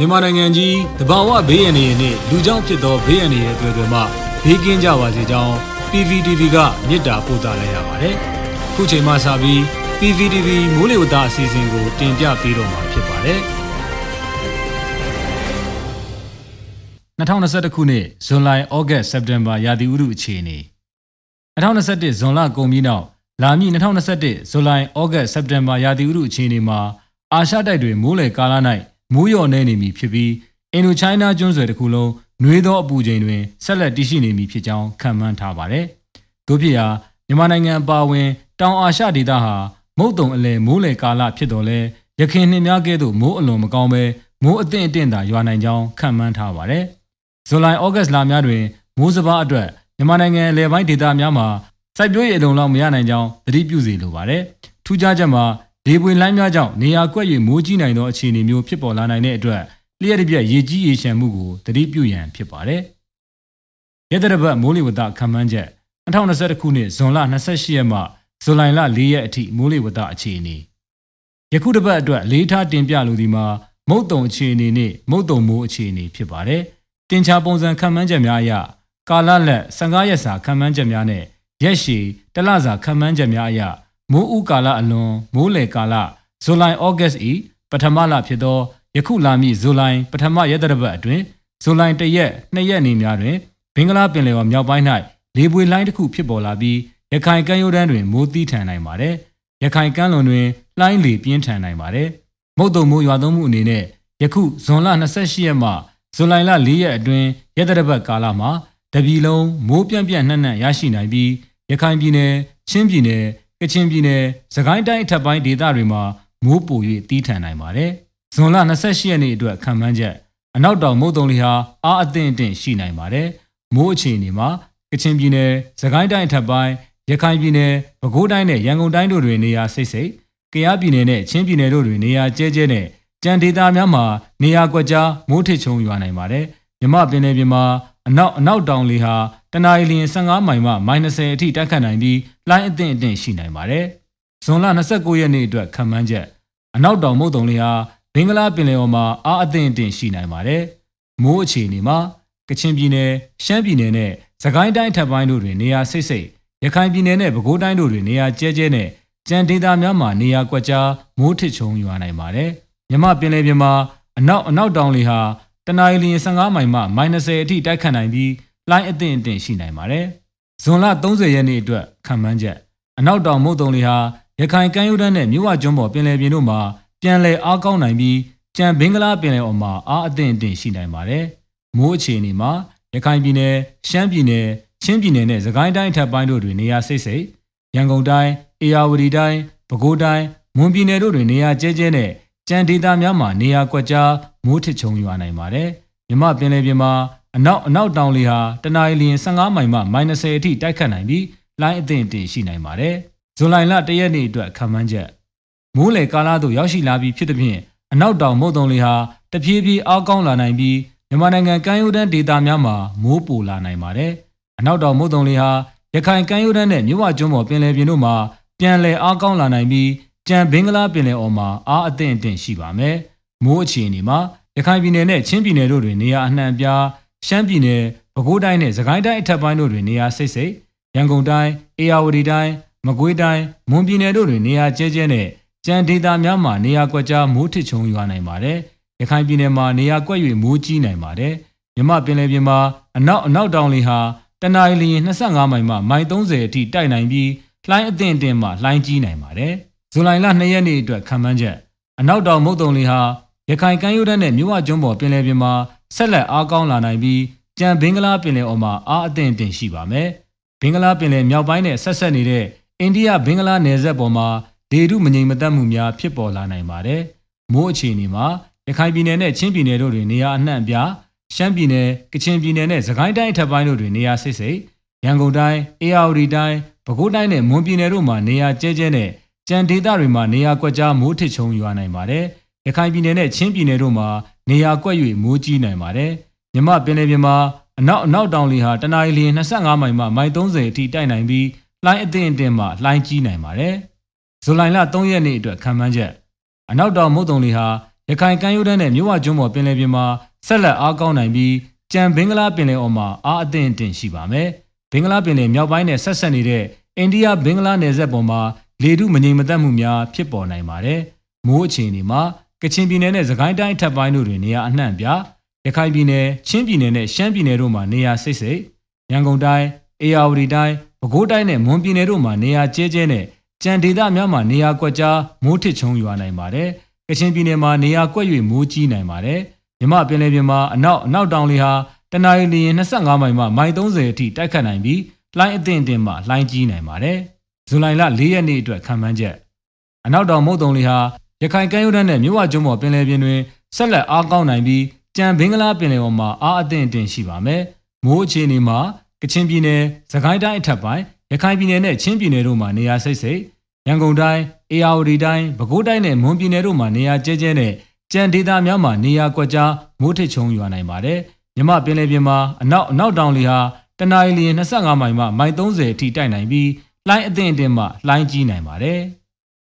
မြန်မာနိုင်ငံကြီးတဘာဝဘေးအန္တရာယ်နဲ့လူကြောင့်ဖြစ်သောဘေးအန္တရာယ်တွေတွေမှဘေးကင်းကြပါစေကြောင်း PVTV ကမြစ်တာပို့သလိုက်ရပါတယ်။ခုချိန်မှစပြီး PVTV မိုးလေဝသအစီအစဉ်ကို တင်ပြပေးတော့မှာဖြစ်ပါတယ်။2021ခုနှစ်ဇွန်လ၊ဩဂတ်၊စက်တင်ဘာရာသီဥတုအခြေအနေ2021ဇွန်လကုန်ပြီးနောက်လာမည့်2021ဇူလိုင်၊ဩဂတ်၊စက်တင်ဘာရာသီဥတုအခြေအနေမှာအာရှတိုက်တွေမိုးလေကာလ၌ မိုးလျော့နေနေမည်ဖြစ်ပြီးအင်ဒိုချိုင်းနာကျွန်းဆွယ်တစ်ခုလုံးနှွေးသောအပူချိန်တွင်ဆက်လက်တည်ရှိနေမည်ဖြစ်ကြောင်းခန့်မှန်းထားပါတယ်။သို့ဖြစ်ရာမြန်မာနိုင်ငံအပါအဝင် တောင်အာရှဒေသဟာမုတ်တုံအလဲမိုးလေကာလဖြစ်တော်လဲရခိုင်နှင်းများကဲ့သို့မိုးအလွန်မကောင်းပဲမိုးအသင့်အတင့်သာရွာနိုင်ကြောင်းခန့်မှန်းထားပါတယ်။ဇူလိုင်ဩဂတ်လများတွင်မိုးစပါးအတွက်မြန်မာနိုင်ငံအလဲပိုင်းဒေသများမှာစိုက်ပျိုးရေးအလုံးလောက်မရနိုင်ကြောင်းသတိပြုစီလိုပါတယ်။ထူးခြားချက်မှာ လေပွေလိုင်းများကြောင့်နေရာကွက်၍မိုးကြီးနိုင်သောအခြေအနေမျိုးဖြစ်ပေါ်လာနိုင်တဲ့အတွက်လျှက်တစ်ပြက်ရေကြီးရေရှမ်းမှုကိုသတိပြုရန်ဖြစ်ပါတယ်။ရသတပတ်မိုးလေဝသခန့်မှန်းချက်2021ခုနှစ်ဇွန်လ28ရက်မှဇူလိုင်လ4ရက်အထိမိုးလေဝသအခြေအနေယခုတစ်ပတ်အတွက်လေးထားတင်ပြလိုဒီမှာမုတ်တုံအခြေအနေနဲ့မုတ်တုံမိုးအခြေအနေဖြစ်ပါတယ်။တင်ချပုံစံခန့်မှန်းချက်များအရကာလလက်15ရက်စာခန့်မှန်းချက်များနဲ့ရက်ရှည်တလစာခန့်မှန်းချက်များအရ မိုးဥကာလအလွန်မိုးလေကာလဇူလိုင်ဩဂတ်ဤပထမလဖြစ်သောယခုလာမည့်ဇူလိုင်ပထမရက်တရပတ်အတွင်းဇူလိုင်တရက်နှစ်ရက်နေများတွင်ဘင်္ဂလားပင်လယ်ော်မြောက်ပိုင်း၌လေပွေလိုင်းတစ်ခုဖြစ်ပေါ်လာပြီးရခိုင်ကမ်းရိုးတန်းတွင်မိုးသီးထန်နိုင်ပါတယ်။ရခိုင်ကမ်းလွန်တွင်လှိုင်းလေပြင်းထန်နိုင်ပါတယ်။မုတ်တုံမိုးရွာသွန်းမှုအနေနဲ့ယခုဇွန်လ28ရက်မှဇူလိုင်လ4ရက်အတွင်းရက်တရပတ်ကာလမှာတပြည်လုံးမိုးပြန့်ပြန့်နှံ့နှံ့ရရှိနိုင်ပြီးရခိုင်ပြည်နယ်ချင်းပြည်နယ် ကချင်ပြည်နယ်စကိုင်းတိုင်းအထက်ပိုင်းဒေသတွေမှာမိုးပို၍တီးထန်နိုင်ပါတယ်။ဇွန်လ28ရက်နေ့အတွက်ခံမှန်းချက်အနောက်တောင်မုတ်တုံလီဟာအားအသင့်အင့်ရှိနိုင်ပါတယ်။မိုးအခြေအနေမှာကချင်ပြည်နယ်စကိုင်းတိုင်းအထက်ပိုင်းရခိုင်ပြည်နယ်ပဲခူးတိုင်းနဲ့ရန်ကုန်တိုင်းတို့တွင်နေရာစိတ်စိတ်ကယားပြည်နယ်နဲ့ချင်းပြည်နယ်တို့တွင်နေရာကျဲကျဲနဲ့ကြံဒေသများမှာနေရာကွက်ကြားမိုးထစ်ချုံရွာနိုင်ပါတယ်။မြမပင်လယ်ပြင်မှာအနောက်အနောက်တောင်လေဟာ တနအီလရင်15မိုင်မှမိုင်20 အထိတိုက်ခတ်နိုင်ပြီးလှိုင်းအသင့်အတင့်ရှိနိုင်ပါတယ်။ဇွန်လ29ရက်နေ့အတွက်ခံမှန်းချက်အနောက်တောင်မုတ်တုံလေဟာဘင်္ဂလားပင်လယ်အော်မှာအားအသင့်အတင့်ရှိနိုင်ပါတယ်။မိုးအခြေအနေမှာကချင်ပြည်နယ်ရှမ်းပြည်နယ်နဲ့စကိုင်းတိုင်းထပ်ပိုင်းတို့တွင်နေရာစိတ်စိတ်ရခိုင်ပြည်နယ်နဲ့ပဲခူးတိုင်းတို့တွင်နေရာကျဲကျဲနဲ့ကြံဒေသများမှာနေရာကွက်ကြားမိုးထစ်ချုံရွာနိုင်ပါတယ်။မြမပင်လယ်ပြင်မှာအနောက်အနောက်တောင်လေဟာတနအီလရင်15မိုင်မှမိုင်20 အထိတိုက်ခတ်နိုင်ပြီး လှိုင်းအသင့်အတင့်ရှိနိုင်ပါတယ်။ဇွန်လ30ရက်နေ့အတွက်ခံမှန်းချက်အနောက်တောင်မုတ်တုံလီဟာရခိုင်ကမ်းရိုးတန်းနဲ့မြဝကျွန်းပေါ်ပင်လယ်ပြင်တို့မှာပြန်လည်အားကောင်းနိုင်ပြီးကြံဘင်္ဂလားပင်လယ်အော်မှာအားအသင့်အတင့်ရှိနိုင်ပါတယ်။မိုးအခြေအနေမှာရခိုင်ပြည်နယ်၊ရှမ်းပြည်နယ်၊ချင်းပြည်နယ်နဲ့စကိုင်းတိုင်းထပ်ပိုင်းတို့တွင်နေရာစိတ်စိတ်ရန်ကုန်တိုင်း၊အေရဝတီတိုင်း၊ပဲခူးတိုင်း၊မွန်ပြည်နယ်တို့တွင်နေရာကျဲကျဲနဲ့ကြံဒေသများမှာနေရာကွက်ကြားမိုးထစ်ချုံရွာနိုင်ပါတယ်။မြမပင်လယ်ပြင်မှာ အနောက်အနောက်တောင်လေဟာတနအီလရင်15မိုင်မှ -30 အထိတိုက်ခတ်နိုင်ပြီးလိုင်းအသင့်အတင်ရှိနိုင်ပါတယ်။ဇွန်လလတရက်နေ့အတွက်ခံမှန်းချက်မိုးလေကာလသို့ရောက်ရှိလာပြီးဖြစ်သဖြင့်အနောက်တောင်မုတ်တုံလေဟာတဖြည်းဖြည်းအားကောင်းလာနိုင်ပြီးမြန်မာနိုင်ငံကမ်းရိုးတန်းဒေသများမှာမိုးပိုလာနိုင်ပါတယ်။အနောက်တောင်မုတ်တုံလေဟာရခိုင်ကမ်းရိုးတန်းနဲ့မြဝကျွန်းပေါ်ပင်လယ်ပြင်တို့မှာပြန်လည်အားကောင်းလာနိုင်ပြီးကြံဘင်္ဂလားပင်လယ်အော်မှာအားအသင့်အင့်ရှိပါမယ်။မိုးအခြေအနေမှာရခိုင်ပြည်နယ်နဲ့ချင်းပြည်နယ်တို့တွင်နေရာအနှံ့ပြား ရှမ်းပြည်နယ်ပဲခူးတိုင်းနဲ့စကိုင်းတိုင်းအထက်ပိုင်းတို့တွင်နေရာစိတ်စိတ်ရန်ကုန်တိုင်းအေရဝတီတိုင်းမကွေးတိုင်းမွန်ပြည်နယ်တို့တွင်နေရာကျဲကျဲနဲ့ကြံဒေသများမှာနေရာကွက်ကြားမိုးထစ်ချုံရွာနိုင်ပါတယ်။ရခိုင်ပြည်နယ်မှာနေရာကွက်၍မိုးကြီးနိုင်ပါတယ်။မြမပင်လယ်ပြင်မှာအနောက်အနောက်တောင်လေဟာတနအီလရင်25မိုင်မှမိုင်30အထိတိုက်နိုင်ပြီးလှိုင်းအသင့်အတင်မှလှိုင်းကြီးနိုင်ပါတယ်။ဇူလိုင်လ2ရက်နေ့အတွက်ခံမှန်းချက်အနောက်တောင်မုတ်တုံလေဟာရခိုင်ကမ်းရိုးတန်းနဲ့မြဝကျွန်းပေါ်ပင်လယ်ပြင်မှာ ဆက်လက်အားကောင်းလာနိုင်ပြီးကြံဘင်္ဂလားပင်လယ်အော်မှာအားအသင့်တင်ရှိပါမယ်။ဘင်္ဂလားပင်လယ်မြောက်ပိုင်းနဲ့ဆက်ဆက်နေတဲ့အိန္ဒိယဘင်္ဂလားနယ်စပ်ပေါ်မှာဒေတုမငြိမ်မသက်မှုများဖြစ်ပေါ်လာနိုင်ပါတယ်။မိုးအခြေအနေမှာရခိုင်ပြည်နယ်နဲ့ချင်းပြည်နယ်တို့တွင်နေရာအနှံ့အပြားရှမ်းပြည်နယ်၊ကချင်ပြည်နယ်နဲ့စကိုင်းတိုင်းအထက်ပိုင်းတို့တွင်နေရာစိတ်စိတ်ရန်ကုန်တိုင်း၊အေရဝတီတိုင်း၊ပဲခူးတိုင်းနဲ့မွန်ပြည်နယ်တို့မှာနေရာကျဲကျဲနဲ့ကြံဒေသတွေမှာနေရာကွက်ကြားမိုးထစ်ချုံရွာနိုင်ပါတယ်။ရခိုင်ပြည်နယ်နဲ့ချင်းပြည်နယ်တို့မှာ နေရာကွက်၍မိုးကြီးနိုင်ပါတယ်။မြမပင်လယ်ပြင်မှာအနောက်အနောက်တောင်လေဟာတနအီလရင်25မိုင်မှမိုင်30အထိတိုက်နိုင်ပြီးလှိုင်းအသင့်အတင်မှလှိုင်းကြီးနိုင်ပါတယ်။ဇူလိုင်လ3ရက်နေ့အတွက်ခံမှန်းချက်အနောက်တောင်မုတ်တုံလေဟာရရခိုင်ကမ်းရိုးတန်းနဲ့မြဝကျွန်းပေါ်ပင်လယ်ပြင်မှာဆက်လက်အားကောင်းနိုင်ပြီးကြံဘင်္ဂလားပင်လယ်အော်မှာအားအသင့်အင့်ရှိပါမယ်။ဘင်္ဂလားပင်လယ်မြောက်ပိုင်းနဲ့ဆက်ဆက်နေတဲ့အိန္ဒိယဘင်္ဂလားနယ်စပ်ပေါ်မှာလေထုမငြိမ်မသက်မှုများဖြစ်ပေါ်နိုင်ပါတယ်။မိုးအခြေအနေမှာ ကချင်ပြည်နယ်နဲ့စကိုင်းတိုင်းအထက်ပိုင်းတို့တွင်နေရာအနှံ့ပြရခိုင်ပြည်နယ်ချင်းပြည်နယ်နဲ့ရှမ်းပြည်နယ်တို့မှာနေရာစိတ်စိတ်ရန်ကုန်တိုင်းအေရဝတီတိုင်းပဲခူးတိုင်းနဲ့မွန်ပြည်နယ်တို့မှာနေရာကျဲကျဲနဲ့ကြံဒေသများမှာနေရာကွက်ကြားမိုးထစ်ချုံရွာနိုင်ပါတယ်။ကချင်ပြည်နယ်မှာနေရာကွက်၍မိုးကြီးနိုင်ပါတယ်။မြမပင်လယ်ပြင်မှာအနောက်အနောက်တောင်လေဟာတနအီလီရင်25မိုင်မှမိုင်30အထိတိုက်ခတ်နိုင်ပြီးလှိုင်းအသင့်အတင်မှလှိုင်းကြီးနိုင်ပါတယ်။ဇူလိုင်လ4ရက်နေ့အတွက်ခံမှန်းချက်အနောက်တောင်မုတ်တုံလေဟာ ရခိုင်ကမ်းရိုးတန်းနဲ့မြဝကျွန်းပေါ်ပင်လယ်ပြင်တွင်ဆက်လက်အားကောင်းနိုင်ပြီးကြံဘင်္ဂလားပင်လယ်ပေါ်မှာအားအသင့်အတင်ရှိပါမယ်။မိုးအခြေအနေမှာကချင်ပြည်နယ်၊စကိုင်းတိုင်းအထက်ပိုင်းရခိုင်ပြည်နယ်နဲ့ချင်းပြည်နယ်တို့မှာနေရာစိတ်စိတ်ရန်ကုန်တိုင်းအေရဝတီတိုင်းပဲခူးတိုင်းနဲ့မွန်ပြည်နယ်တို့မှာနေရာကျဲကျဲနဲ့ကြံဒေသများမှာနေရာကွက်ကြားမိုးထစ်ချုံရွာနိုင်ပါတယ်မြမပင်လယ်ပြင်မှာအနောက်အနောက်တောင်လေဟာတနအီလီ25မိုင်မှမိုင်30အထိတိုက်နိုင်ပြီးလှိုင်းအသင့်အတင်မှလှိုင်းကြီးနိုင်ပါတယ်